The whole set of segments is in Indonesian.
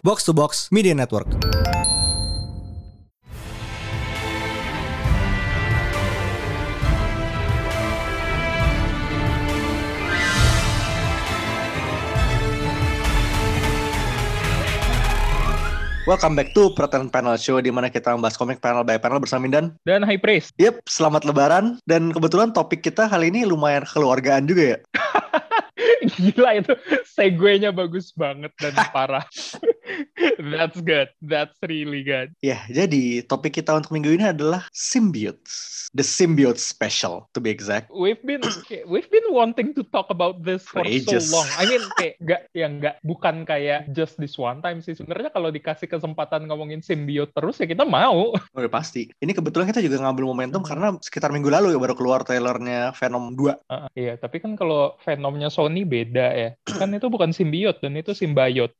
Box to Box Media Network. Welcome back to Perhatian Panel Show di mana kita membahas komik panel by panel bersama Mindan dan High Praise. Yep, selamat lebaran dan kebetulan topik kita kali ini lumayan keluargaan juga ya. Gila itu segue-nya bagus banget dan parah. That's good. That's really good. Ya, jadi topik kita untuk minggu ini adalah symbiotes. The symbiote special to be exact. We've been we've been wanting to talk about this for, for so long. I mean kayak gak yang gak bukan kayak just this one time sih. Sebenarnya kalau dikasih kesempatan ngomongin symbiote terus ya kita mau. Oh, ya pasti. Ini kebetulan kita juga ngambil momentum karena sekitar minggu lalu ya baru keluar trailernya Venom 2. Uh, iya, tapi kan kalau Venomnya Sony beda ya. kan itu bukan symbiote dan itu symbiote.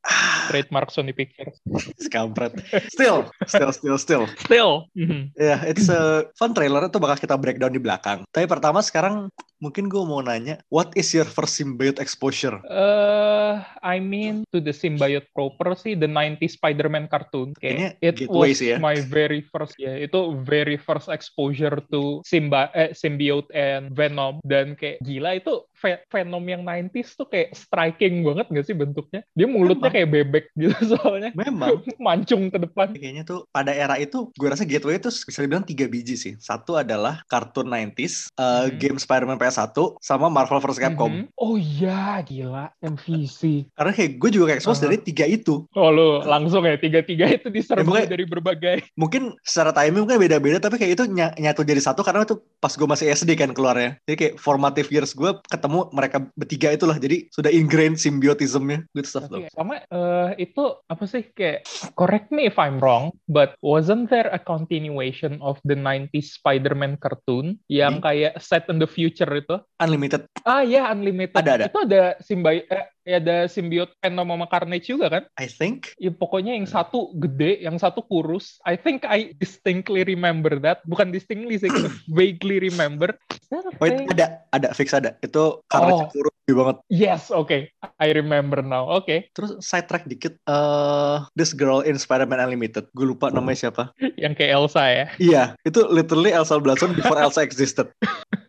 Trademark Sony Pictures. Kampret. Still, still, still, still. Still. Mm -hmm. Ya, yeah, it's a fun trailer itu bakal kita breakdown di belakang. Tapi pertama sekarang mungkin gue mau nanya, what is your first symbiote exposure? Uh, I mean to the symbiote proper sih, the 90s Spider-Man cartoon. Kayaknya it was ya? my very first, ya yeah, itu very first exposure to Simba, eh, symbiote and Venom. Dan kayak gila itu Venom yang 90s tuh kayak striking banget gak sih bentuknya? Dia mulutnya Memang. kayak bebek gitu soalnya. Memang. Mancung ke depan. Kayaknya tuh pada era itu, gue rasa Gateway itu bisa dibilang tiga biji sih. Satu adalah kartun 90s, uh, hmm. game Spider-Man PS1, sama Marvel vs. Capcom. Mm -hmm. Oh iya, gila. MVC. Karena kayak gue juga kayak expose uh -huh. dari tiga itu. Oh lu langsung ya, tiga-tiga itu diserbu ya, dari berbagai. Mungkin secara timing mungkin beda-beda, tapi kayak itu ny nyatu jadi satu karena itu pas gue masih SD kan keluarnya. Jadi kayak formative years gue ketemu mereka bertiga itulah. Jadi sudah ingrained symbiotismnya. Good stuff okay. Sama uh, itu apa sih kayak, correct me if I'm wrong, but wasn't there a continuation of the 90s Spider-Man cartoon yang hmm. kayak set in the future itu? Unlimited. Ah ya, Unlimited. Ada ada. Itu ada simbi eh, ya ada simbiot Venom sama Carnage juga kan? I think. Ya pokoknya yang satu gede, yang satu kurus. I think I distinctly remember that. Bukan distinctly sih, vaguely remember. Oh, itu ada, ada, fix ada. Itu Carnage oh. kurus banget. Yes, oke. Okay. I remember now. Oke. Okay. Terus side track dikit. Uh, this girl in Spider-Man Unlimited. Gue lupa namanya siapa. yang kayak Elsa ya? Iya. Itu literally Elsa Blossom before Elsa existed.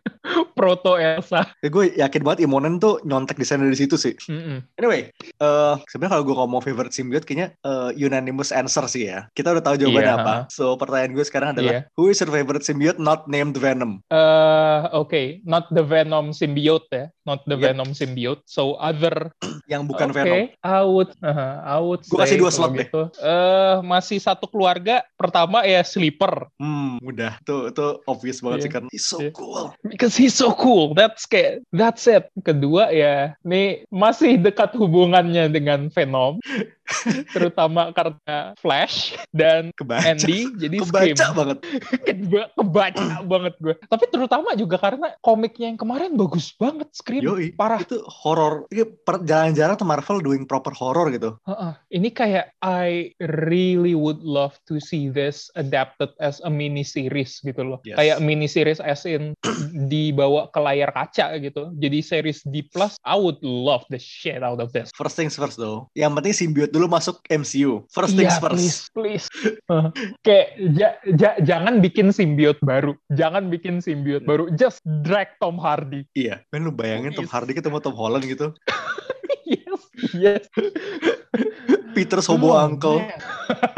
proto Elsa. Ya, gue yakin banget Imonen tuh nyontek desain dari situ sih. Mm -hmm. Anyway, uh, sebenarnya kalau gue ngomong favorite symbiote kayaknya uh, unanimous answer sih ya. Kita udah tahu jawabannya yeah. apa. So pertanyaan gue sekarang adalah yeah. who is your favorite symbiote not named Venom? Uh, oke, okay. not the Venom symbiote ya, not the yep. Venom symbiote. So other yang bukan okay. Venom. I would, uh, I would. Gue kasih dua slot gitu. deh. Uh, masih satu keluarga. Pertama ya Sleeper. Hmm, mudah. Tuh, itu obvious banget yeah. sih karena he's so yeah. cool. Because he's so cool. That's kayak that's it. Kedua ya, nih masih dekat hubungannya dengan Venom. terutama karena Flash dan kebaca. Andy jadi kebaca Scream. banget. Keba kebaca banget gue. Tapi terutama juga karena komiknya yang kemarin bagus banget Scream. Yoi, parah. itu horror. Jarang-jarang tuh Marvel doing proper horror gitu. Uh -uh. ini kayak I really would love to see this adapted as a mini series gitu loh. Yes. kayak mini series as in dibawa ke layar kaca gitu. Jadi series di plus I would love the shit out of this. First things first though. Yang penting simbiot dulu masuk MCU. First things yeah, first. Please, please. Uh, kayak ja, ja, jangan bikin simbiot baru. Jangan bikin simbiot baru. Just drag Tom Hardy. Iya. Men lu bayangin Tom Hardy ketemu Tom Holland gitu. yes. Yes. Peter Sobo oh, Uncle.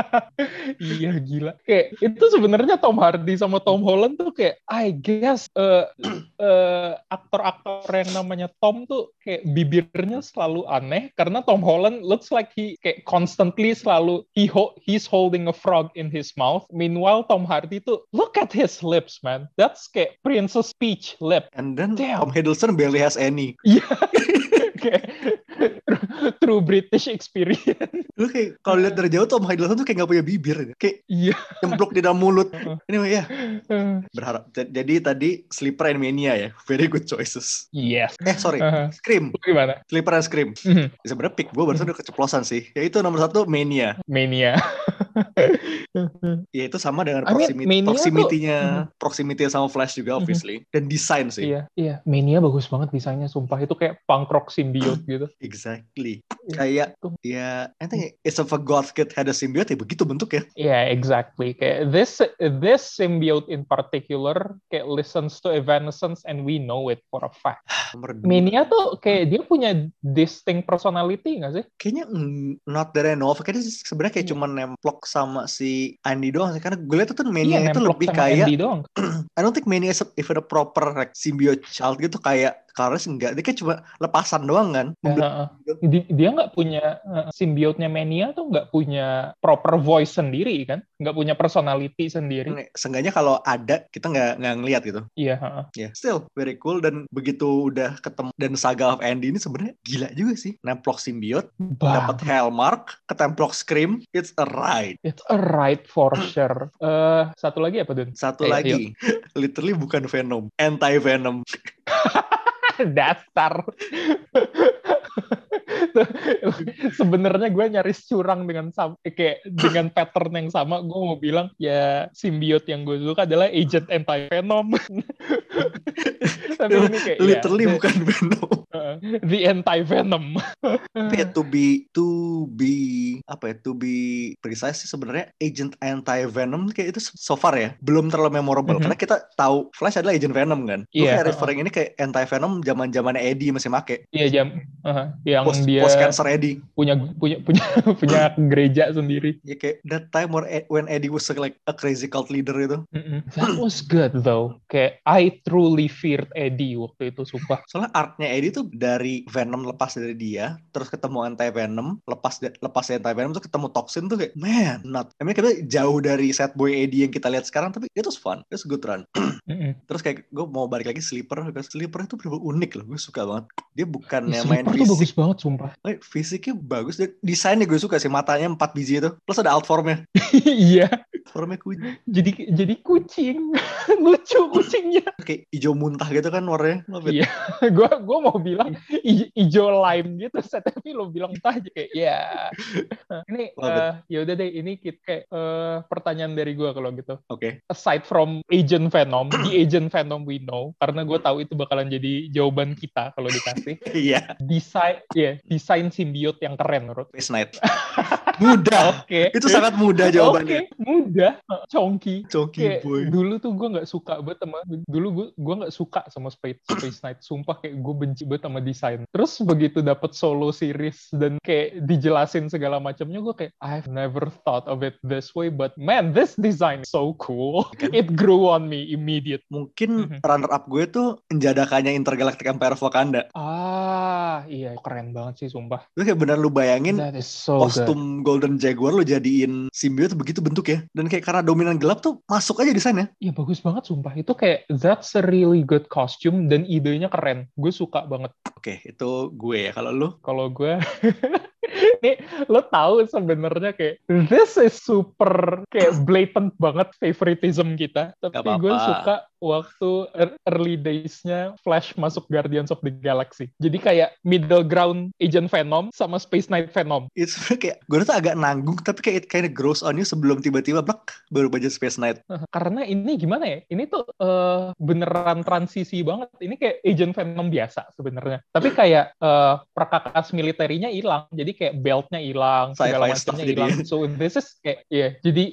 iya gila. Kayak itu sebenarnya Tom Hardy sama Tom Holland tuh kayak I guess uh, uh, aktor-aktor yang namanya Tom tuh kayak bibirnya selalu aneh karena Tom Holland looks like he kayak constantly selalu he ho he's holding a frog in his mouth. Meanwhile Tom Hardy tuh look at his lips man. That's kayak Princess Peach lip. And then Damn. Tom Hiddleston barely has any. Iya. true British experience. Lu kayak kalau lihat dari jauh Tom Hiddleston tuh kayak gak punya bibir. Kayak iya. Cempluk di dalam mulut. Anyway ya. Berharap. Jadi tadi Sleeper and Mania ya. Very good choices. Yes. Eh sorry. Uh-huh. Scream. Gimana? Sleeper and Scream. Mm-hmm. Sebenarnya pick gue barusan udah keceplosan sih. Yaitu nomor satu Mania. Mania. ya itu sama dengan proximity, I mean, proximity-nya tuh, proximity sama Flash juga obviously dan desain sih. Iya, iya. Mania bagus banget desainnya sumpah itu kayak punk rock symbiote gitu. Exactly. Kayak ya I think it's of a god kid had a symbiote ya begitu bentuknya. Iya, yeah, exactly. Kayak this this symbiote in particular kayak listens to Evanescence and we know it for a fact. Mania tuh kayak dia punya distinct personality gak sih? Kayaknya not that I know of. Kayaknya sebenarnya kayak yeah. cuma nemplok sama si Andy doang sih. Karena gue lihat tuh Mania yeah, itu lebih kayak I don't think Mania is even a proper like, symbiote child gitu kayak Carlos enggak, dia kan cuma lepasan doang kan. Ya, dia nggak punya uh, simbiotnya Mania tuh nggak punya proper voice sendiri kan, nggak punya personality sendiri. Seenggaknya kalau ada kita nggak nggak ngeliat gitu. Iya. Uh, yeah, still very cool dan begitu udah ketemu dan Saga of Andy ini sebenarnya gila juga sih. Nemplok simbiot, dapat Hellmark, ketemplok Scream, it's a ride. It's a ride for sure. Uh, satu lagi apa Dun? Satu Ayo, lagi, literally bukan Venom, anti Venom. dasar sebenarnya gue nyaris curang dengan eh, kayak dengan pattern yang sama. Gue mau bilang ya simbiot yang gue suka adalah agent anti venom tapi ini kayak literally ya, bukan venom. Uh, the anti venom ya, to be to be apa ya to be precise sih sebenarnya agent anti venom kayak itu so far ya belum terlalu memorable. Mm -hmm. karena kita tahu Flash adalah agent venom kan. Yeah, kayak uh, referring ini kayak anti venom zaman zamannya Eddie masih make. Iya jam uh, yang post, dia post cancer Eddie. punya punya punya punya gereja sendiri. Ya kayak that time where when Eddie was like a crazy cult leader itu mm -hmm. that was good though. Kayak I truly feared Eddie waktu itu sumpah. Soalnya artnya Eddie tuh dari Venom lepas dari dia terus ketemu anti Venom lepas lepas anti Venom tuh ketemu Toxin tuh kayak man not. I mean kita jauh dari set boy Eddie yang kita lihat sekarang tapi itu fun. Itu good run. Terus kayak gue mau balik lagi Sleeper. Sleeper itu bener unik loh gue suka banget. Dia bukannya ya, main fisik. bagus banget sumpah like, fisiknya bagus desainnya gue suka sih matanya empat biji itu plus ada alt formnya. Iya formnya kucing. Jadi jadi kucing. Lucu kucingnya. Kayak hijau muntah gitu kan warnanya iya. Gue gue mau bilang hijau lime gitu tapi lo bilang muntah aja kayak ya ini uh, ya udah deh ini kita kayak uh, pertanyaan dari gue kalau gitu. Oke. Okay. aside from Agent Venom di Agent Venom we know karena gue tahu itu bakalan jadi jawaban kita kalau dikasih. Iya. Desain ya yeah, desain simbiot yang keren menurut. Space Knight mudah. Oke. Okay. itu sangat mudah jawabannya. okay. mudah. Chonky. Chonky boy. dulu tuh gue nggak suka banget sama dulu gue gue nggak suka sama Space Space Knight. Sumpah kayak gue benci banget sama desain. Terus begitu dapat solo series dan kayak dijelasin segala macamnya gue kayak I've never thought of it this way but man this design is so cool. It grew on me immediate. Mungkin mm-hmm. runner up gue tuh menjadakannya Intergalactic Empire of Wakanda. Ah iya. Keren banget sih sumpah. Lu kayak bener lu bayangin so kostum good. Golden Jaguar lu jadiin symbiote begitu bentuk ya. Dan kayak karena dominan gelap tuh masuk aja di sana. Iya bagus banget sumpah. Itu kayak that's a really good costume dan idenya keren. Gue suka banget. Oke itu gue ya. Kalau lu? Kalau gue Nih, lo tahu sebenarnya kayak this is super kayak blatant banget favoritism kita. Tapi gue suka waktu early days-nya Flash masuk Guardians of the Galaxy. Jadi kayak middle ground Agent Venom sama Space Knight Venom. Itu kayak gue tuh agak nanggung tapi kayak it kind of grows on you sebelum tiba-tiba blak baru baca Space Knight. Karena ini gimana ya? Ini tuh uh, beneran transisi banget. Ini kayak Agent Venom biasa sebenarnya. Tapi kayak uh, perkakas militernya hilang. Jadi kayak beltnya hilang, segala macamnya hilang. So this is kayak ya. Yeah, jadi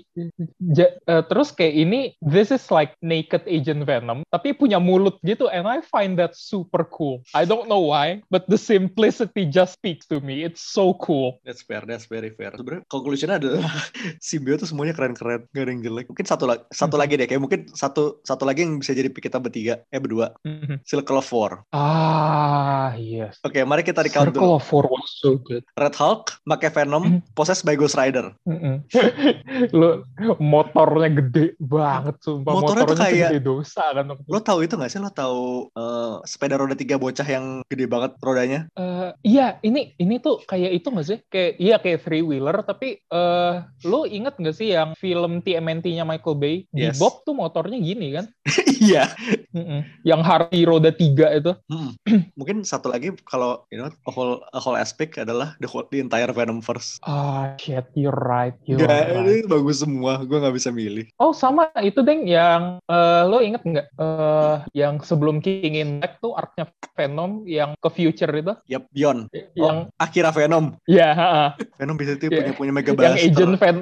ja, uh, terus kayak ini this is like naked Agent Venom, tapi punya mulut gitu, and I find that super cool. I don't know why, but the simplicity just speaks to me. It's so cool. That's fair, that's very fair. Sebenarnya conclusionnya adalah simbio tuh semuanya keren-keren, gak ada yang jelek. Mungkin satu lagi, satu mm-hmm. lagi deh, kayak mungkin satu satu lagi yang bisa jadi kita bertiga, eh berdua, mm-hmm. Circle of Four. Ah, yes. Oke, okay, mari kita di count Circle of Four was so good. Red Hulk, make Venom, mm-hmm. possessed by Ghost Rider. Mm-hmm. Lo motornya gede banget, sumpah. Motornya, motornya tuh kayak gede dosa kan. Lo tahu itu gak sih? Lo tahu uh, sepeda roda tiga bocah yang gede banget rodanya? Uh, iya, ini ini tuh kayak itu gak sih? Kayak iya kayak three wheeler tapi uh, lo inget gak sih yang film TMNT-nya Michael Bay? Yes. Di Bob tuh motornya gini kan? Iya. yang Harley roda tiga itu. Hmm. Mungkin satu lagi kalau you know a whole a whole aspect adalah the whole the entire Venom first. Ah oh, shit, you're right. You're gak, right. ini bagus semua. Gue nggak bisa milih. Oh sama itu deng yang uh, lo inget nggak uh, yang sebelum King in Black tuh artnya Venom yang ke future itu? Yap, Beyond. Yang oh, Akira Venom. Ya. Yeah, Venom bisa tuh punya punya Mega Yang agent Ven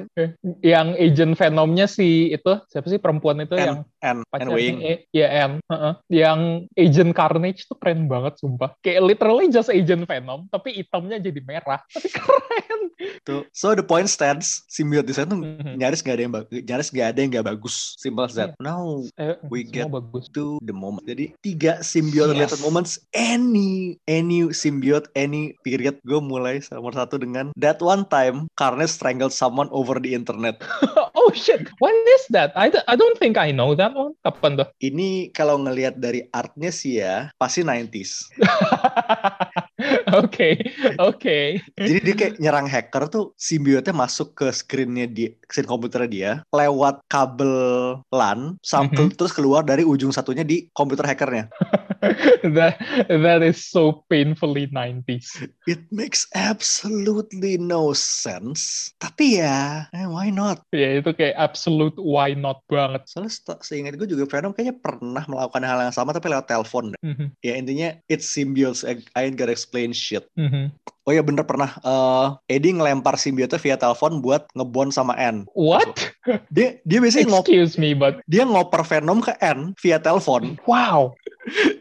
yang agent Venomnya si itu siapa sih perempuan itu N, yang N, N Wing. Ya N. Uh -uh. Yang agent Carnage tuh keren banget sumpah. Kayak literally just agent Venom tapi hitamnya jadi merah. Tapi keren. Tuh. So the point stands, symbiote di sana tuh mm-hmm. nyaris gak ada yang bagus, nyaris gak ada yang gak bagus. Simple as that. Yeah. Now eh, we get bagus. to the moment. Jadi tiga symbiote yes. related moments, any any symbiote, any period, gue mulai nomor satu dengan that one time karena strangled someone over the internet. oh shit, when is that? I, I don't think I know that one. Kapan tuh? Ini kalau ngelihat dari artnya sih ya, pasti 90s. Oke, oke. Jadi dia kayak nyerang hacker tuh simbiotnya masuk ke screennya dia, screen komputernya dia, lewat kabel LAN sampai mm -hmm. terus keluar dari ujung satunya di komputer hackernya. that that is so painfully 90s. It makes absolutely no sense. Tapi ya, eh, why not? Ya yeah, itu kayak absolute why not banget. Soalnya seingat gue juga Venom kayaknya pernah melakukan hal yang sama tapi lewat telepon. Mm -hmm. Ya intinya it's symbiotes. I, I ain't gotta explain shit. Mm -hmm. Oh ya bener pernah uh, Eddie ngelempar simbiotnya via telepon buat ngebon sama N. What? Dia dia biasanya Excuse me, but dia ngoper Venom ke N via telepon. Wow.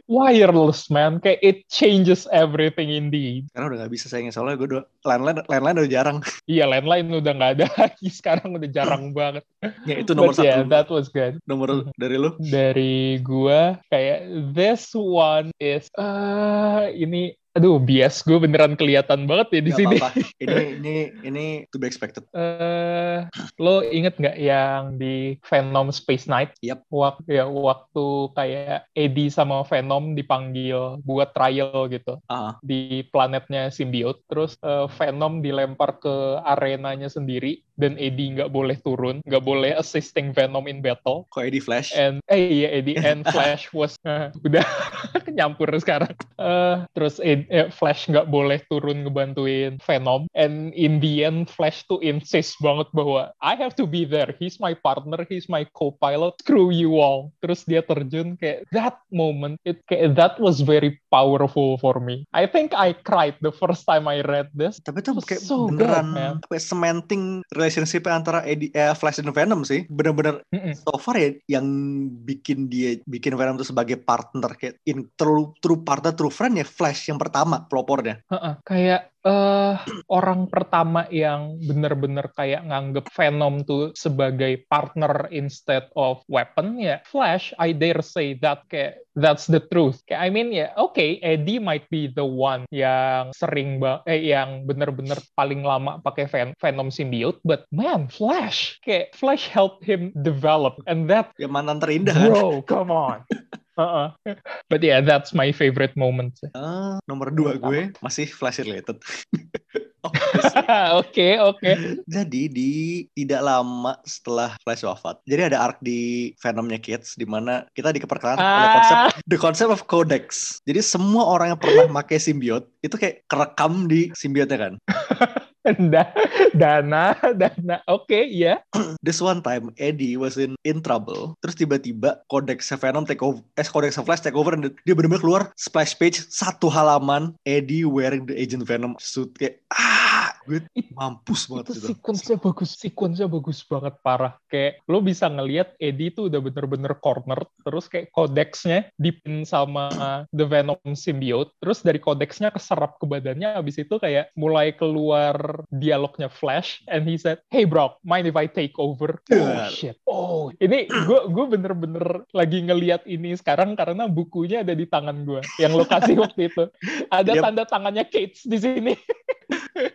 Wireless man, kayak it changes everything indeed. Karena udah gak bisa sayangnya soalnya gue udah landline landline udah jarang. Iya landline udah gak ada lagi sekarang udah jarang banget. Ya itu nomor But satu. Yeah, that was good. Nomor dari lu? Dari gue kayak this one is uh, ini Aduh, bias gue beneran kelihatan banget ya di gak sini. Apa -apa. Ini ini ini to be expected. Uh, lo inget nggak yang di Venom Space Knight? Yep. Waktu ya waktu kayak Eddie sama Venom dipanggil buat trial gitu uh -huh. di planetnya Symbiote. Terus uh, Venom dilempar ke arenanya sendiri dan Eddie nggak boleh turun, nggak boleh assisting Venom in battle. Kok Eddie Flash? And eh iya Eddie and Flash was uh, udah nyampur sekarang. Uh, terus Eddie eh, Flash nggak boleh turun ngebantuin Venom. And in the end Flash tuh insist banget bahwa I have to be there. He's my partner. He's my co-pilot. Screw you all. Terus dia terjun kayak that moment it kayak that was very powerful for me. I think I cried the first time I read this. Tapi itu kayak so beneran good, kayak cementing relationship antara Eddie, eh, Flash dan Venom sih bener-bener mm -mm. so far ya yang bikin dia bikin Venom tuh sebagai partner kayak in true true partner true friend ya Flash yang pertama pelopornya. Uh-uh. Kayak uh, orang pertama yang benar-benar kayak nganggep Venom tuh sebagai partner instead of weapon ya Flash I dare say that kayak that's the truth. Kayak I mean ya yeah, okay Eddie might be the one yang sering ba eh yang benar-benar paling lama pakai Ven Venom symbiote but man Flash. Kayak Flash helped him develop and that ya mantan terindah bro come on Uh-uh. But yeah, that's my favorite moment. Uh, nomor dua gue masih Flash related. Oke, oke. Jadi di tidak lama setelah Flash wafat, jadi ada arc di Venomnya Kids di mana kita diperkenalkan ah. oleh konsep the concept of codex. Jadi semua orang yang pernah pakai simbiot itu kayak kerekam di simbiotnya kan. dana, dana. Oke, okay, ya. Yeah. This one time Eddie was in in trouble. Terus tiba-tiba Codex Venom take over, eh Codex Flash take over dan dia benar-benar keluar splash page satu halaman Eddie wearing the Agent Venom suit kayak ah gue mampus banget itu sequence-nya bagus sequence-nya bagus banget parah. Kayak lo bisa ngelihat Eddie tuh udah bener-bener corner terus kayak kodexnya dipin sama The Venom symbiote terus dari kodexnya keserap ke badannya abis itu kayak mulai keluar dialognya Flash and he said hey bro mind if I take over? Oh shit. Oh ini gue gue bener-bener lagi ngelihat ini sekarang karena bukunya ada di tangan gue yang lokasi waktu itu. Ada yep. tanda tangannya Kate di sini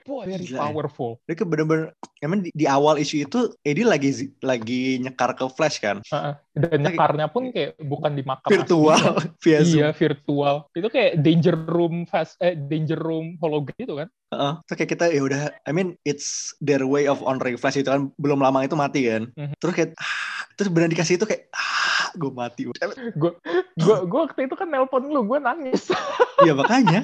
Boy, very Gila, powerful. Dia ke bener-bener, emang di, di awal isu itu Eddie lagi lagi nyekar ke Flash kan. Uh. Dan nyekarnya pun kayak bukan di makam virtual, via Iya, virtual. Itu kayak danger room fast, eh, danger room hologram itu kan. Uh, so kayak kita ya udah, I mean it's their way of honoring Flash itu kan belum lama itu mati kan. Uh mhm. -huh. Terus kayak ah, terus benar dikasih itu kayak ah, gue mati. gue gue gue waktu itu kan nelpon lu, gue nangis. Iya makanya.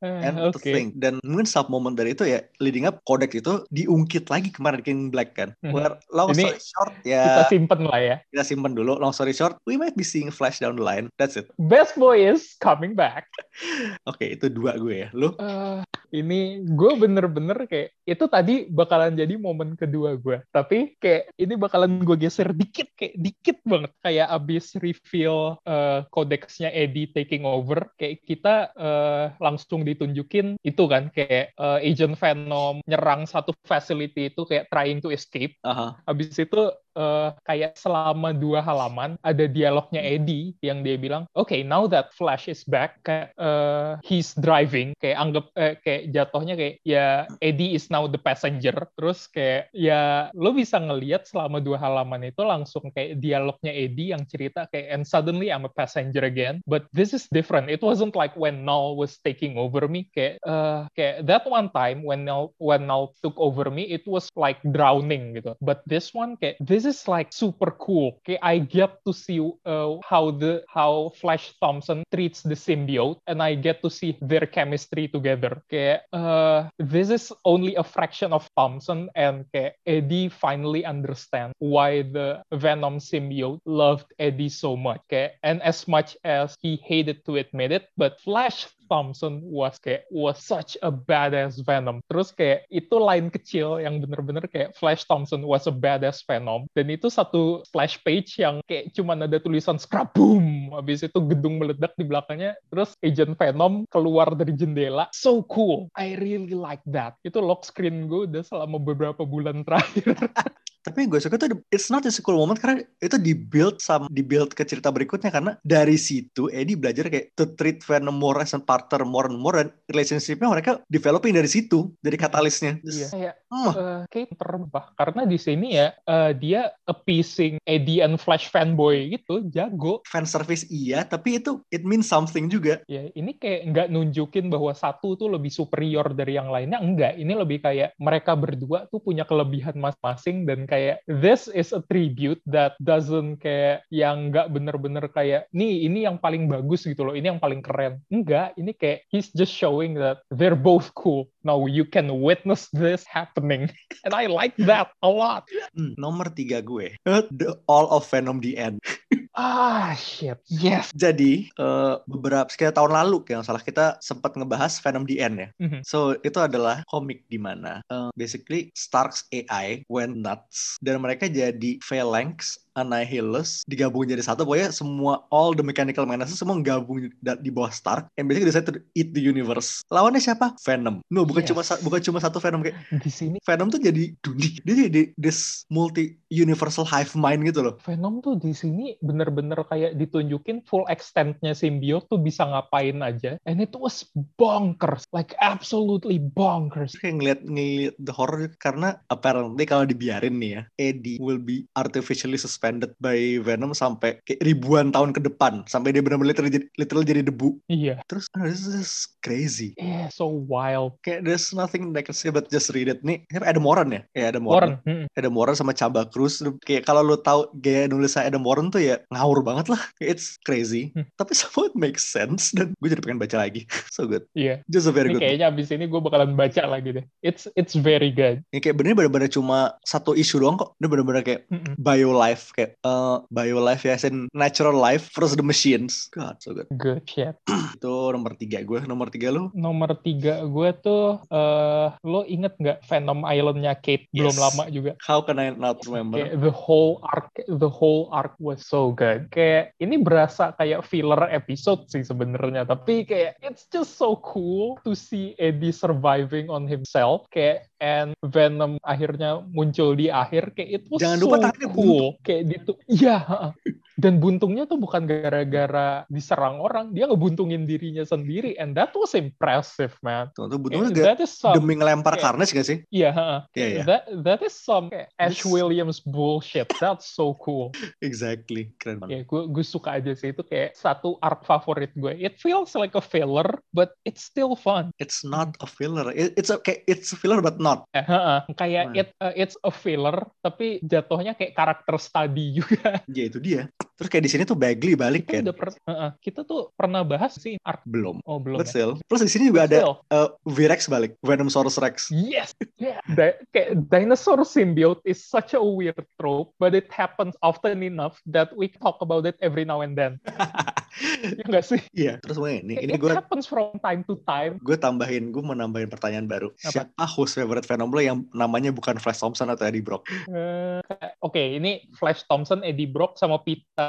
And okay. to think dan mungkin sub moment dari itu ya leading up kodek itu diungkit lagi kemarin King Black kan. Mm -hmm. Where long Ini story short ya kita simpen lah ya. Kita simpen dulu. Long story short, we might be seeing Flash down the line. That's it. Best boy is coming back. Oke, okay, itu dua gue ya. Lu? Uh, ini gue bener-bener kayak itu tadi bakalan jadi momen kedua gue. Tapi kayak ini bakalan gue geser dikit kayak dikit banget kayak abis reveal uh, kodeksnya Eddie taking over kayak kita uh, langsung ditunjukin itu kan kayak uh, Agent Venom nyerang satu facility itu kayak trying to escape. Uh -huh. Abis itu uh, kayak selama dua halaman ada dialognya Eddie yang dia bilang, oke okay, now that Flash is back, kayak uh, he's driving, kayak anggap eh, kayak jatuhnya kayak ya Eddie is now the passenger, terus kayak ya lo bisa ngelihat selama dua halaman itu langsung kayak dialognya Eddie yang cerita kayak and suddenly I'm a passenger again, but this is different. It wasn't like when Null was taking over me, kayak uh, kayak that one time when Null when Null took over me, it was like drowning gitu, but this one kayak this this is like super cool. Okay, I get to see uh, how the how Flash Thompson treats the symbiote, and I get to see their chemistry together. Okay, uh, this is only a fraction of Thompson, and okay, Eddie finally understands why the Venom symbiote loved Eddie so much. Okay, and as much as he hated to admit it, but Flash Thompson was kayak was such a badass Venom. Terus kayak itu line kecil yang bener-bener kayak Flash Thompson was a badass Venom. Dan itu satu splash page yang kayak cuman ada tulisan scrap boom. Habis itu gedung meledak di belakangnya. Terus Agent Venom keluar dari jendela. So cool. I really like that. Itu lock screen gue udah selama beberapa bulan terakhir. tapi yang gue suka tuh it's not a cool moment karena itu dibuild sama dibuild ke cerita berikutnya karena dari situ Eddie belajar kayak to treat Venom more as a partner more and more dan relationshipnya mereka developing dari situ dari katalisnya. Iya. Kayak uh. uh, karena di sini ya uh, dia appeasing Eddie and Flash fanboy gitu jago. Fan service iya tapi itu it means something juga. Ya ini kayak nggak nunjukin bahwa satu tuh lebih superior dari yang lainnya enggak. Ini lebih kayak mereka berdua tuh punya kelebihan masing-masing dan kayak this is a tribute that doesn't kayak yang nggak bener-bener kayak nih ini yang paling bagus gitu loh ini yang paling keren. Enggak ini kayak he's just showing that they're both cool. Now you can witness this happening. And I like that a lot. Hmm, nomor tiga gue. The all of Venom the end Ah, shit. Yes. Jadi, uh, beberapa sekitar tahun lalu yang salah kita sempat ngebahas Venom the End ya. Mm -hmm. So, itu adalah komik di mana uh, basically Stark's AI went nuts dan mereka jadi phalanx Annihilus digabung jadi satu. Pokoknya semua all the mechanical menaces semua gabung di bawah Stark and basically to eat the universe. Lawannya siapa? Venom. No bukan yes. cuma bukan cuma satu Venom kayak di sini Venom tuh jadi dunia. Dia jadi this multi universal hive mind gitu loh. Venom tuh di sini bener-bener kayak ditunjukin full extentnya symbiote tuh bisa ngapain aja. And it was bonkers. Like absolutely bonkers. Kayak ngeliat ngeliat the horror karena apparently kalau dibiarin nih ya Eddie will be artificially suspended suspended by Venom sampai kayak ribuan tahun ke depan sampai dia benar-benar literal, literal jadi debu. Iya. Terus oh, this is crazy. Yeah, so wild. Kayak there's nothing that can say but just read it. Nih, ada Warren ya? Ya ada Warren. Warren. Ada Warren sama Chaba Cruz. Kayak kalau lu tahu gaya nulisnya Adam Warren tuh ya ngawur banget lah. It's crazy. Hmm. Tapi somehow it makes sense dan gue jadi pengen baca lagi. so good. Iya. Yeah. Just a very ini good. Kayaknya abis ini gue bakalan baca lagi deh. It's it's very good. Ini kayak bener-bener cuma satu isu doang kok. Ini bener-bener kayak mm -mm. bio life kayak uh, bio life ya, in natural life versus the machines. God, so good. Good shit. itu nomor tiga gue. Nomor tiga lu? Nomor tiga gue tuh, uh, lo inget nggak Venom Islandnya Kate? Yes. Belum lama juga. How can I not remember? Kayak the whole arc, the whole arc was so good. Kayak ini berasa kayak filler episode sih sebenarnya, tapi kayak it's just so cool to see Eddie surviving on himself. Kayak and Venom akhirnya muncul di akhir kayak itu Jangan lupa so cool. Kayak gitu. Iya, dan buntungnya tuh bukan gara-gara diserang orang, dia ngebuntungin dirinya sendiri, and that was impressive, man. Tuh, tuh buntungnya okay, gak, some, demi ngelempar kayak, Carnage gak sih? Iya, yeah, yeah, yeah. that that is some kayak Ash Williams bullshit. That's so cool. exactly, keren banget. Yeah, gue gue suka aja sih itu kayak satu arc favorit gue. It feels like a filler, but it's still fun. It's not a filler. It, it's a kayak it's a filler but not. Eh, uh, uh, kayak nah. it uh, it's a filler, tapi jatuhnya kayak karakter study juga. Ya itu dia. Terus kayak di sini tuh Bagley balik kita kan. Udah per, uh, uh, kita tuh pernah bahas sih arc. Belum. Oh belum. But ya? Plus di sini juga But ada uh, V-Rex balik, Venomsaurus Rex. Yes. Yeah. Di kayak dinosaur symbiote is such a weird trope, but it happens often enough that we talk about it every now and then. ya nggak sih? Iya. Terus gue ini, ini gue happens from time to time. Gue tambahin, gue mau nambahin pertanyaan baru. Apa? Siapa host favorite Venom lo yang namanya bukan Flash Thompson atau Eddie Brock? Uh, Oke, okay, ini Flash Thompson, Eddie Brock, sama Pita.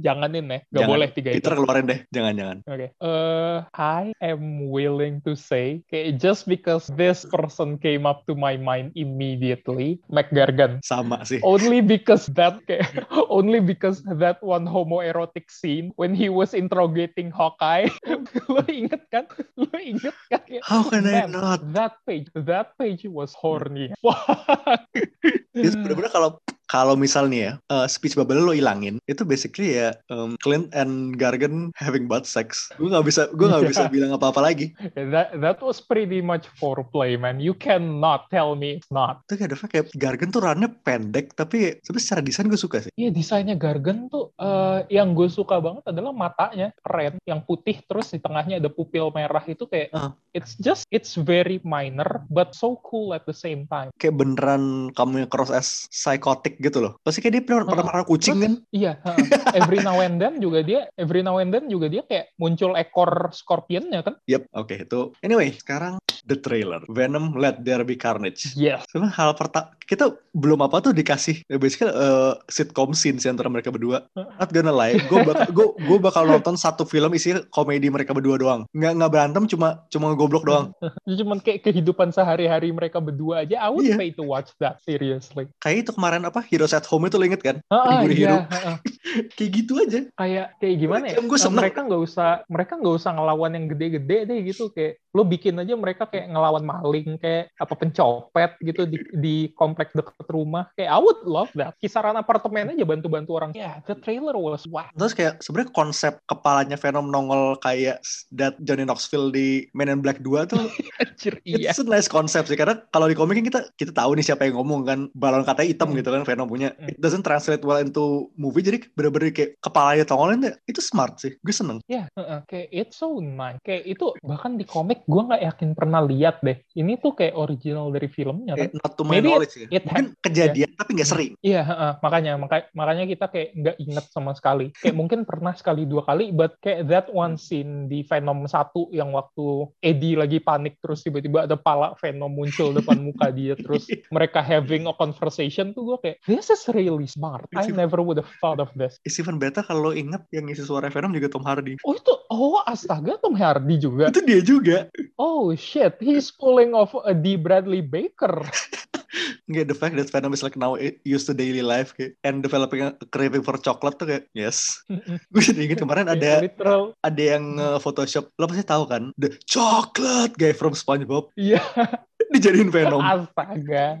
Janganin ya, gak jangan. boleh tiga Peter itu. keluarin deh, jangan-jangan. Oke. Okay. Uh, I am willing to say, okay, just because this person came up to my mind immediately, McGargan. Sama sih. Only because that, okay, only because that one homoerotic scene when he was interrogating Hawkeye. lo inget kan? Lo inget kan? How can Man, I not? That page, that page was horny. Fuck. Itu bener-bener kalau kalau misalnya ya uh, speech bubble lo ilangin itu basically ya um, Clint and Gargan having butt sex. Gue nggak bisa gue nggak yeah. bisa bilang apa apa lagi that that was pretty much foreplay man. You cannot tell me it's not itu kayak kayak Gargan tuh runnya pendek tapi sebenarnya secara desain gue suka sih. Iya yeah, desainnya Gargan tuh uh, yang gue suka banget adalah matanya keren yang putih terus di tengahnya ada pupil merah itu kayak uh. it's just it's very minor but so cool at the same time. Kayak beneran kamu yang cross as psychotic gitu loh. Pasti kayak dia pernah pernah marah kucing kan? Iya. every now and then juga dia, every now and then juga dia kayak muncul ekor scorpionnya kan? Yep. Oke okay, itu. Anyway, sekarang the trailer Venom Let There Be Carnage. Yes. Sebenarnya hal pertama kita belum apa tuh dikasih ya basically uh, sitcom scenes antara mereka berdua. Not gonna lie, gue bakal gue gue bakal nonton satu film isi komedi mereka berdua doang. Nggak nggak berantem cuma cuma goblok doang. Cuman kayak kehidupan sehari-hari mereka berdua aja. I would yeah. pay to watch that seriously. Kayak itu kemarin apa Heroes at Home itu lo inget kan? Ah, iya, hero. kayak gitu aja. Kayak kayak gimana ya? Gue mereka nggak usah mereka nggak usah ngelawan yang gede-gede deh gitu kayak lo bikin aja mereka kayak ngelawan maling kayak apa pencopet gitu di di komplek dekat rumah. Kayak I would love that. Kisaran apartemen aja bantu-bantu orang. Ya yeah, the trailer was wow terus kayak sebenarnya konsep kepalanya Venom nongol kayak that Johnny Knoxville di Men in Black 2 tuh Anjir, iya. it's a nice konsep sih. Karena kalau di komik kan kita kita tahu nih siapa yang ngomong kan. Balon katanya hitam hmm. gitu kan Venom punya. Hmm. it doesn't translate well into movie jadi bener-bener kayak kepalanya tongolin itu smart sih gue seneng. Ya yeah, uh, uh, kayak it's so nice kayak itu bahkan di komik gue nggak yakin pernah lihat deh. Ini tuh kayak original dari filmnya kan. Eh, not to my Maybe knowledge it, it Mungkin kejadian yeah. tapi nggak sering. Iya, uh, makanya maka, makanya kita kayak nggak inget sama sekali. Kayak mungkin pernah sekali dua kali, but kayak that one scene di Venom satu yang waktu Eddie lagi panik terus tiba-tiba ada pala Venom muncul depan muka dia terus mereka having a conversation tuh gue kayak this is really smart. I never would have thought of this. It's even better kalau inget yang ngisi suara Venom juga Tom Hardy. Oh itu oh astaga Tom Hardy juga. Itu dia juga. Oh shit, he's pulling off a D. Bradley Baker. Nggak, the fact that Venom is like now used to daily life kayak, and developing a craving for chocolate tuh kayak yes. gue jadi inget kemarin ada Literal. ada yang uh, Photoshop, lo pasti tahu kan the chocolate guy from SpongeBob. Iya. dijadiin Venom. Astaga.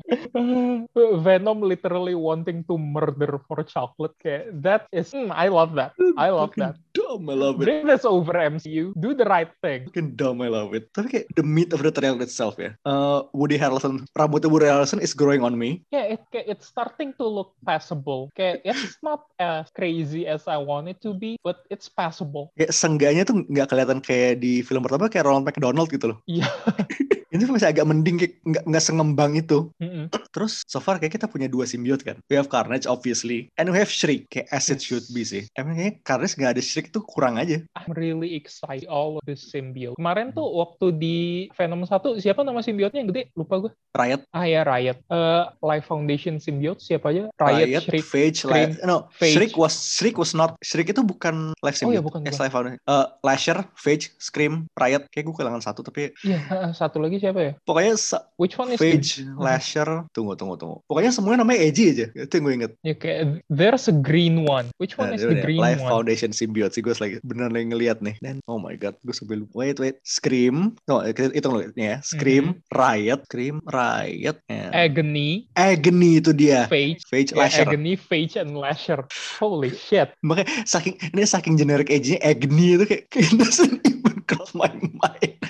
Venom literally wanting to murder for chocolate kayak that is mm, I love that. I love that. Dumb, I love it. Bring this over MCU. Do the right thing. Fucking dumb, I love it. Tapi kayak the meat of the trailer itself ya. Uh, Woody Harrelson, rambutnya Woody Harrelson is growing on me. Yeah, it, it's starting to look passable. Kayak it's not as crazy as I want it to be, but it's passable. Kayak sengganya tuh nggak kelihatan kayak di film pertama kayak Ronald McDonald gitu loh. Iya. ini masih agak mending kayak nggak nggak sengembang itu. Mm-hmm. Terus so far kayak kita punya dua simbiot kan. We have Carnage obviously, and we have Shriek kayak as it should be sih. Emang kayaknya Carnage nggak ada Shriek tuh kurang aja. I'm really excited all of this symbiote. Kemarin tuh waktu di Venom 1 siapa nama simbiotnya yang gede? Lupa gue. Riot. Ah ya Riot. Uh, Life Foundation symbiote siapa aja? Riot, Riot Shriek, Phage, Life. No, Phage. Shriek was Shriek was not Shriek itu bukan Life symbiote. Oh iya bukan. Yes, Life Foundation. Uh, Lasher, Phage, Scream, Riot. Kayak gue kehilangan satu tapi. Iya, yeah, satu lagi siapa ya? Pokoknya Which one is Phage, Lasher, tunggu tunggu tunggu. Pokoknya semuanya namanya Edgy aja. Itu yang gue inget. Ya kayak there's a green one. Which one Nah, is the udah, green Life one? Foundation Symbiote sih gue lagi bener lagi ngeliat nih. Dan oh my god, gue sampai lupa. Wait wait, Scream. No, kita hitung dulu ya. Scream, Riot, Scream, Riot, and Agony, Agony itu dia. Phage, Phage, ya, Lasher. Agony, Phage, and Lasher. Holy shit. Makanya saking ini saking generik edgy Agony itu kayak it doesn't even cross my mind.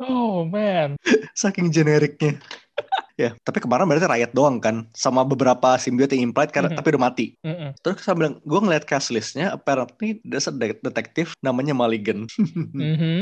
Oh man. Saking generiknya. Ya, tapi kemarin berarti Riot doang kan sama beberapa symbiote yang implied karena Mhm. tapi udah mati. Mm-mm. Terus saya bilang, gue ngeliat cast listnya, apparently there's a de- detektif namanya Mulligan. Mhm.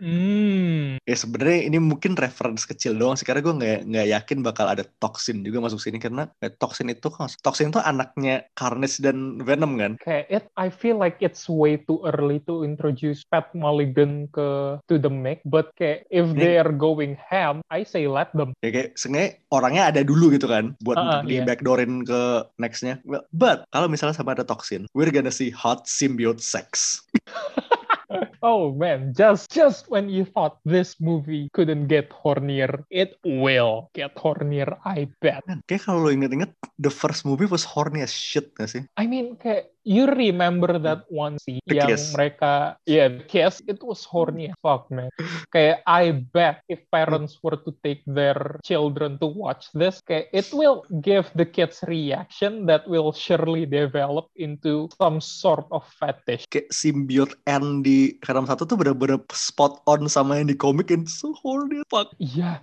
Hmm. ya sebenarnya ini mungkin reference kecil doang sih karena gue nggak nggak yakin bakal ada toxin juga masuk sini karena eh, toxin itu kan toxin itu anaknya Carnage dan Venom kan. Kayak it, I feel like it's way too early to introduce Pat Mulligan ke to the mix. But kayak if they are going ham, I say let them. Ya kayak sebenarnya orangnya ada dulu gitu kan buat ah, di iya. backdoorin ke nextnya. But kalau misalnya sama ada toxin, we're gonna see hot symbiote sex. Oh man, just just when you thought this movie couldn't get hornier, it will get hornier, I bet. Man, kayak kalau lo inget-inget, the first movie was horny as shit gak sih? I mean, kayak you remember that hmm. one scene The yang kiss. mereka, yeah, the kiss, it was horny as fuck, man. kayak I bet if parents were to take their children to watch this, kayak it will give the kids reaction that will surely develop into some sort of fetish. Kayak symbiote N Venom 1 tuh bener-bener spot on sama yang di komik and so horny fuck. Iya.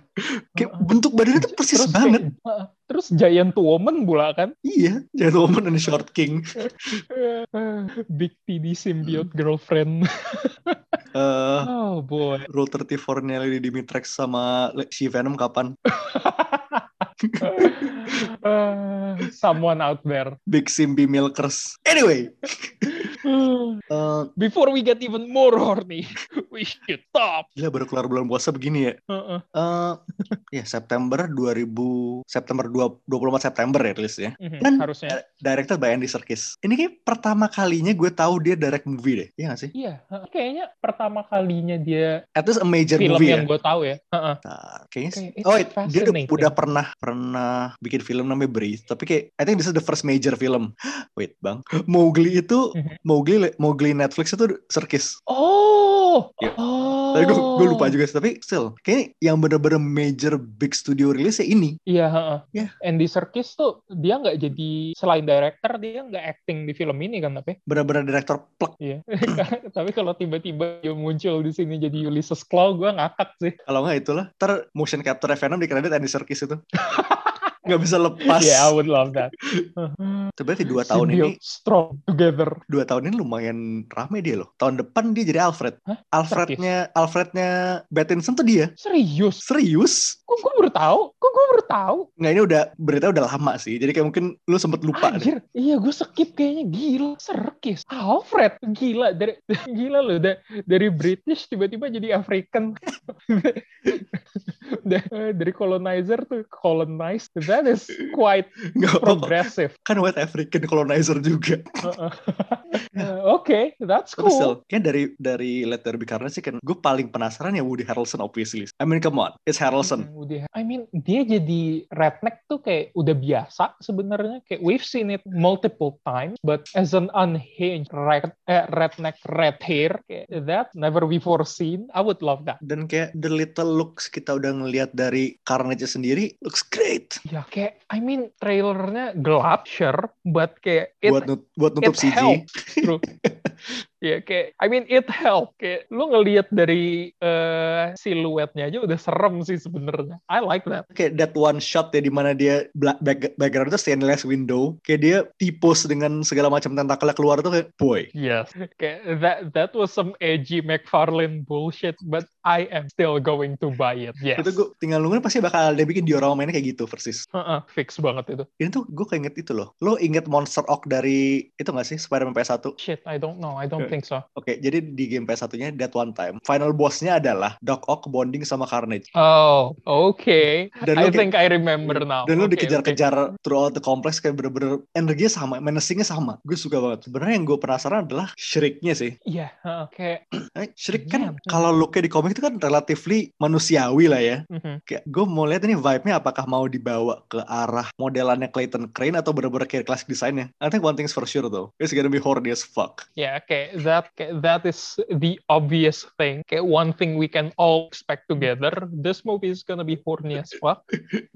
Kayak Uh-uh. bentuk badannya tuh persis Terus banget. kayak- uh, terus Giant Woman pula kan? Iya, jangan woman and Short King. Big TD symbiote girlfriend. Eh, Oh boy. Rule 34-nya Lady Dimitrex sama si Venom kapan? Uh, someone out there. Big Simbi Milkers. Anyway, eh, Before we get even more horny, we should stop. gila baru keluar bulan puasa begini ya. Uh-uh. Eh, ya September 2000 September 2, 24 September ya rilisnya. Mhm, Kan Harusnya. eh, directed by Andy Serkis. Ini kayak pertama kalinya gue tahu dia direct movie deh. Iya gak sih? Iya, uh, kayaknya pertama kalinya dia At least a major film movie yang ya. gue tahu ya. Uh-uh. Nah, kayaknya it's Oh, wait, dia udah, udah pernah pernah bikin film namanya Breathe, tapi kayak I think this is the first major film. Wait, Bang. Mowgli itu Mhm. Mowgli Mowgli Netflix itu Serkis. Oh, Iya. oh. Tapi gue, gue lupa juga sih, tapi still kayaknya yang bener-bener major big studio rilis ya ini. Iya, heeh. Iya. Andy Serkis tuh dia nggak jadi selain director dia nggak acting di film ini kan tapi. Bener-bener director plek. Iya. tapi kalau tiba-tiba dia muncul di sini jadi Ulysses Claw gue ngakak sih. Kalau nggak itulah, ter motion capture Venom di kredit Andy Serkis itu. nggak bisa lepas. Yeah, I would love that. Itu berarti dua tahun ini, strong together. dua tahun ini lumayan rame dia loh. Tahun depan dia jadi Alfred. Hah? Alfrednya, Alfrednya Pattinson tuh dia. Serius? Serius? Kok gue baru tahu? Kok gue baru tahu? Nggak ini udah berita udah lama sih. Jadi kayak mungkin lu sempet lupa deh. Anjir, iya gue skip kayaknya gila. Serkis, Alfred, gila dari gila loh da- dari British tiba-tiba jadi African. Da- dari colonizer tuh colonized. That is quite Nggak progressive. Kan white African colonizer juga. Uh, Oke, that's Tapi cool. still, kayak dari dari Let There Be Carnage sih kan gue paling penasaran ya Woody Harrelson obviously. I mean come on, it's Harrelson. Udah. I mean, dia jadi redneck tuh kayak udah biasa sebenarnya. Kayak we've seen it multiple times, but as an unhinged red, eh, redneck red hair, kayak that never before seen. I would love that. Dan kayak the little looks kita udah ngelihat dari Carnage sendiri looks great. Ya kayak, I mean, trailernya gelap, sure, but kayak it, buat nut buat nutup CG. helped, Ya kayak, I mean it help. Kayak lu ngelihat dari eh, siluetnya aja udah serem sih sebenarnya. I like that. Kayak that one shot ya di mana dia bla- back, background itu stainless window. Kayak dia tipos dengan segala macam tentakelnya keluar tuh kayak boy. Yes. Kayak that that was some edgy McFarlane bullshit, but I am still going to buy it. Yes. Itu gue tinggal nungguin pasti bakal ada bikin diorama mainnya kayak gitu persis. Heeh, fix banget itu. Ini tuh gue kayak inget itu loh. Lo inget Monster Oak dari itu gak sih Spider-Man PS1? Shit, I don't know. I don't think so. Oke, okay, jadi di game PS1-nya That One Time, final bossnya adalah Doc Ock bonding sama Carnage. Oh, oke. Okay. I think I remember now. Dan okay, lu dikejar-kejar okay. throughout the complex kayak bener-bener energinya sama, menacingnya sama. Gue suka banget. Sebenarnya yang gue penasaran adalah Shriek-nya sih. Iya, yeah, oke. Okay. Eh, Shriek kan yeah. kalau look di komik itu kan relatively manusiawi lah ya. Mm-hmm. Kayak gue mau lihat ini vibe-nya apakah mau dibawa ke arah modelannya Clayton Crane atau bener-bener kayak classic desainnya. I think one thing's for sure though. It's gonna be horny as fuck. Yeah, okay. That that is the obvious thing. One thing we can all expect together. This movie is gonna be horny as fuck.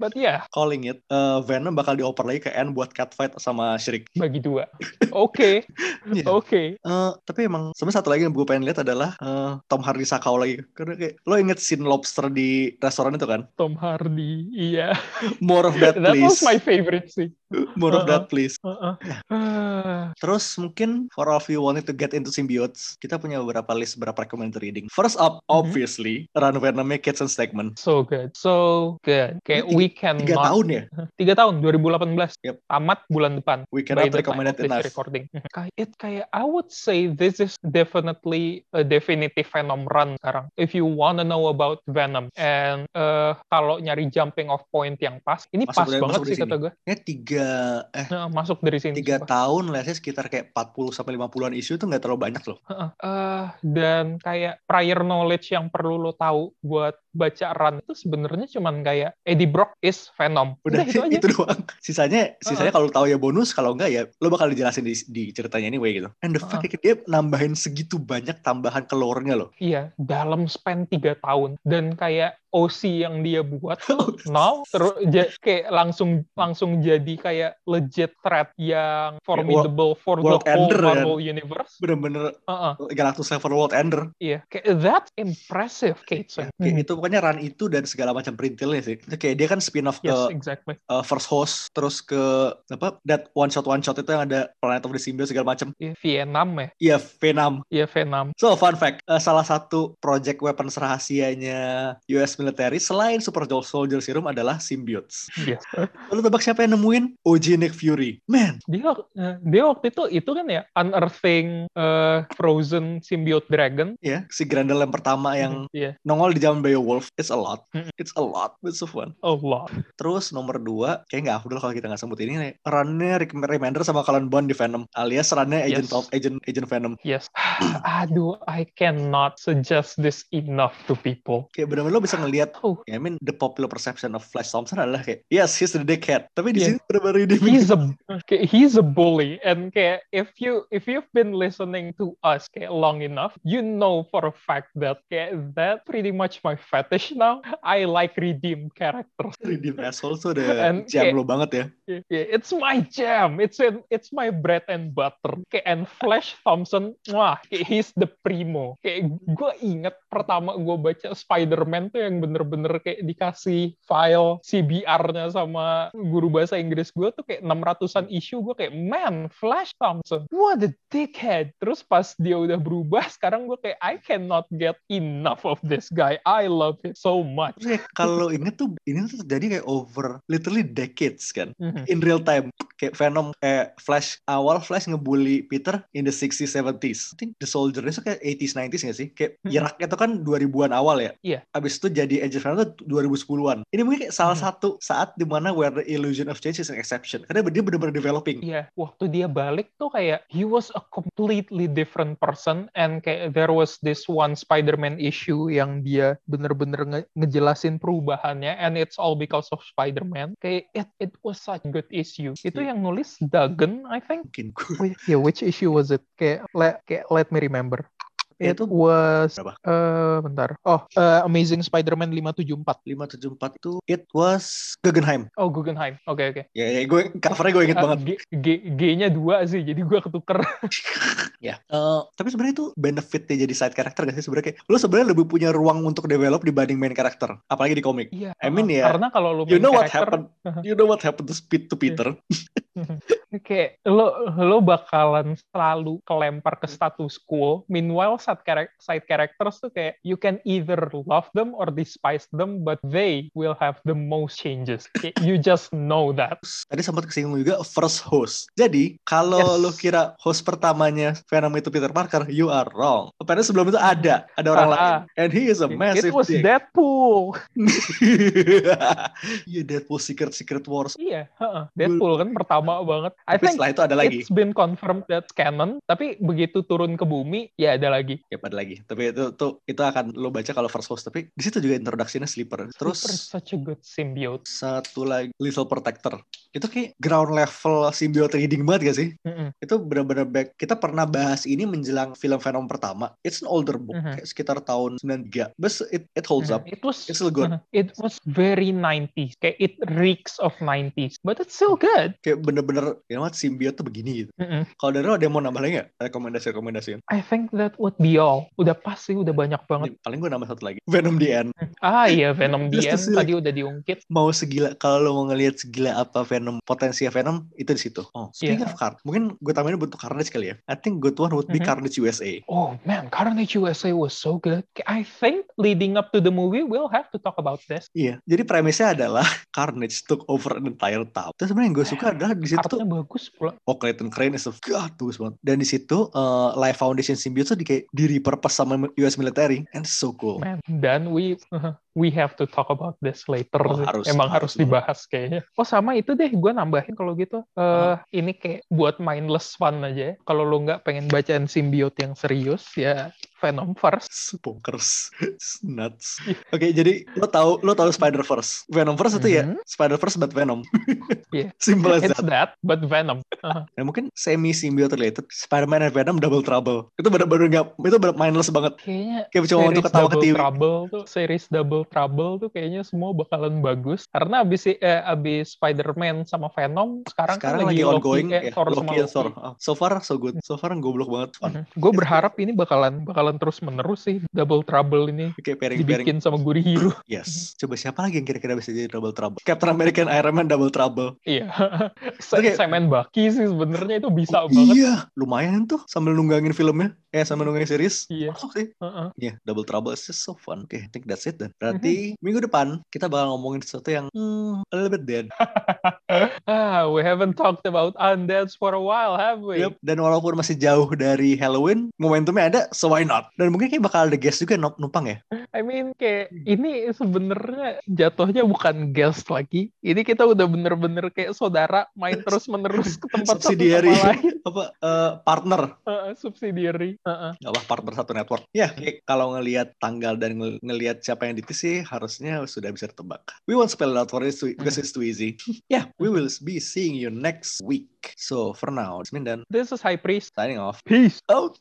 But yeah. Calling it, uh, Venom bakal dioper lagi ke N buat catfight sama Shriek. Bagi dua. Oke. yeah. Oke. Okay. Uh, tapi emang sebenarnya satu lagi yang gue pengen lihat adalah uh, Tom Hardy sakau lagi. Karena kayak lo inget scene lobster di restoran itu kan? Tom Hardy, iya. More of that, please. That was my favorite sih. More uh -uh. of that, please. Uh -uh. Terus mungkin for all of you wanting to get into symbiotes, kita punya beberapa list, beberapa recommended reading. First up, mm-hmm. obviously, Run Venomnya Kids and Stegman. So good, so good. Kayak we can tiga not... tahun ya? Tiga tahun, 2018. Yep. Tamat bulan depan. We cannot recommend it enough. Recording. kayak it kayak I would say this is definitely a definitive Venom run sekarang. If you wanna know about Venom and uh, kalau nyari jumping off point yang pas, ini masuk pas dari, banget sih kata gue. Ya tiga eh nah, masuk dari sini. Tiga tahun lah sih sekitar kayak 40 sampai 50-an isu itu nggak terlalu banyak loh. Uh, dan kayak prior knowledge yang perlu lo tahu buat baca run itu sebenarnya cuman kayak Eddie Brock is Venom. Udah, itu aja. itu doang. Sisanya sisanya uh -huh. kalau tahu ya bonus, kalau enggak ya lo bakal dijelasin di, di ceritanya anyway gitu. And the uh -huh. fact dia nambahin segitu banyak tambahan kelornya loh. Iya, dalam span 3 tahun dan kayak OC yang dia buat tuh now terus kayak langsung langsung jadi kayak legit threat yang formidable for world the whole ender, Marvel kan? universe. Bener-bener uh -uh. Galactus level world ender. Iya, kayak that's impressive, Kate. Kayak hmm. itu pokoknya run itu dan segala macam perintilnya sih. Itu kayak dia kan spin off yes, ke exactly. uh, First Host terus ke apa that one shot one shot itu yang ada Planet of the Symbiote segala macam. Iya, Vietnam ya. Iya, Vietnam. Iya, Vietnam. So fun fact, uh, salah satu project weapons rahasianya US military selain Super Soldier Serum adalah symbiotes. Yes. Lalu tebak siapa yang nemuin? OG Nick Fury. Man. Dia eh, dia waktu itu itu kan ya unearthing uh, frozen symbiote dragon. Iya, yeah, si Grendel yang pertama yang yeah. nongol di zaman Beowulf. It's a lot. It's a lot. It's so fun. A lot. Terus nomor dua, kayak nggak afdol kalau kita nggak sebut ini nih. Runnya Reminder sama Cullen Bond di Venom. Alias runnya Agent yes. of Agent Agent Venom. Yes. Aduh, I cannot suggest this enough to people. Kayak benar-benar lo bisa ngelihat oh, I mean the popular perception of Flash Thompson adalah kayak yes he's the dickhead tapi di yeah. sini benar-benar he's a he's a bully and kayak if you if you've been listening to us kayak long enough you know for a fact that kayak that pretty much my fetish now. I like redeem characters. Redeem asshole tuh udah and, jam kayak, lo banget ya. Yeah, it's my jam. It's in, it's my bread and butter. Kayak and Flash Thompson wah kayak he's the primo. Kayak gue inget pertama gue baca Spider-Man tuh yang bener-bener bener kayak dikasih file CBR-nya sama guru bahasa Inggris gue tuh kayak 600-an issue gue kayak man Flash Thompson what a dickhead. Terus pas dia udah berubah sekarang gue kayak I cannot get enough of this guy. I love him so much. Kalau inget tuh ini tuh terjadi kayak over literally decades kan? Mm-hmm. in real time. Kayak Venom kayak Flash awal Flash ngebully Peter in the 60s 70s I think the soldier itu kayak 80s 90s gak sih? Kayak mm-hmm. Irak itu kan 2000-an awal ya iya abis itu jadi Agent karena itu 2010-an. Ini mungkin salah hmm. satu saat di mana where the illusion of change is an exception. Karena dia benar-benar developing. Iya, waktu dia balik tuh kayak he was a completely different person and kayak there was this one Spider-Man issue yang dia bener-bener nge ngejelasin perubahannya and it's all because of Spider-Man. Kayak it, it was such a good issue. Itu yeah. yang nulis Duggan, I think. Mungkin. yeah, which issue was it? Kayak let, kayak let me remember. It itu was berapa? Uh, bentar. Oh, uh, Amazing Spider-Man 574. 574 itu it was Guggenheim. Oh, Guggenheim. Oke, okay, oke. Okay. Ya, ya gue covernya gue inget uh, banget. G, G, G-nya dua sih, jadi gue ketuker. ya. Uh, tapi sebenarnya itu benefitnya jadi side character gak sih sebenarnya kayak lo sebenarnya lebih punya ruang untuk develop dibanding main karakter, apalagi di komik. Iya. I mean ya. Karena kalau lo you know what happened, you know what happened to Speed to Peter. kayak lo lo bakalan selalu kelempar ke status quo. Meanwhile side, side characters tuh kayak you can either love them or despise them, but they will have the most changes. you just know that. Tadi sempat kesinggung juga first host. Jadi kalau yes. lo kira host pertamanya Venom itu Peter Parker, you are wrong. Padahal sebelum itu ada, ada orang uh, lain. And he is a massive It was dick. Deadpool. Iya Deadpool Secret Secret Wars. Iya, uh, Deadpool kan pertama banget. I tapi think setelah itu ada lagi. It's been confirmed that canon, tapi begitu turun ke bumi, ya ada lagi. Ya ada lagi. Tapi itu tuh itu akan lo baca kalau first host. Tapi di situ juga introduksinya Sleeper. Terus Sleeper such a good symbiote. Satu lagi Lethal Protector. Itu kayak ground level symbiote reading banget gak sih? Mm -hmm. Itu benar-benar back. Kita pernah bahas ini menjelang film Venom pertama. It's an older book, mm -hmm. kayak sekitar tahun 93. But it, it holds mm -hmm. up. It was It's still good. Mm -hmm. It was very 90s. Kayak it reeks of 90s. But it's still good. Kayak bener-bener, ya what, symbiote tuh begini gitu. Mm -hmm. Kalau dari lo ada yang mau nambah lagi gak? Rekomendasi-rekomendasi? I think that would be all. Udah pas sih, udah banyak banget. Paling gue nambah satu lagi. Venom the End. Ah iya, Venom the End tadi udah diungkit. Mau segila, kalau lo mau ngelihat segila apa Venom, potensi Venom, itu di situ. Oh, speaking yeah. of card, mungkin gue tambahin bentuk Carnage kali ya. I think good one would be mm -hmm. Carnage USA. Oh man, Carnage USA was so good. I think leading up to the movie, we'll have to talk about this. Iya, jadi premisnya adalah Carnage took over an entire town. Terus sebenarnya yang gue suka adalah di situ tuh bagus pula. Oh, Clayton Crane is a god bagus banget. Dan di situ uh, Life Foundation Symbiote tuh di kayak di repurpose sama US military and so cool. Man, dan we we have to talk about this later. Oh, harus, Emang harus, harus dibahas kayaknya. Oh sama itu deh, gue nambahin kalau gitu. Uh, uh. Ini kayak buat mindless fun aja ya. Kalau lo nggak pengen bacaan symbiote yang serius, ya Venom First. Pokers. Nuts. Iya. Oke, okay, jadi lo tau lo tau Spider Verse. Venom First itu mm -hmm. ya Spider Verse but Venom. yeah. Simple as It's that. that but Venom. Uh-huh. Nah, mungkin semi symbiote related. Spider-Man dan Venom double trouble. Itu benar-benar nggak itu benar mindless banget. Kayaknya kayak cuma untuk ketawa ke TV. Trouble tuh series double trouble tuh kayaknya semua bakalan bagus karena abis eh, abis Spider-Man sama Venom sekarang, kan sekarang kan lagi, lagi ongoing Loki, eh, ya, Thor Loki sama Loki. Thor. Oh, so far so good. So far goblok banget fun. Uh-huh. Gue berharap ini bakalan bakalan terus menerus sih double trouble ini okay, pairing, dibikin sama Guri Hero. Yes. Coba siapa lagi yang kira-kira bisa jadi double trouble? Captain America Iron Man double trouble. Iya. okay. Simon Bucky sih sebenarnya itu bisa oh, banget. Iya, lumayan tuh sambil nunggangin filmnya. Eh sambil nunggangin series. Iya. Oh, sih. Uh-uh. Yeah, double trouble is just so fun. Oke, okay, I think that's it dan. Berarti mm-hmm. minggu depan kita bakal ngomongin sesuatu yang hmm, a little bit dead. ah, we haven't talked about undeads for a while, have we? Yep. Dan walaupun masih jauh dari Halloween, momentumnya ada, so why not? Dan mungkin kayak bakal ada guest juga numpang ya. I mean kayak ini sebenarnya jatuhnya bukan guest lagi. Ini kita udah bener-bener kayak saudara main terus menerus ke tempat subsidiary lain. apa uh, partner? Uh, subsidiary. Uh-uh. Gak apa partner satu network. Ya, kayak kalau ngelihat tanggal dan ng ngelihat siapa yang ditis sih harusnya sudah bisa ditebak. We won't spell it out for it because it's too easy. yeah, we will be seeing you next week. So for now, it's Mindan. This is High Priest signing off. Peace out.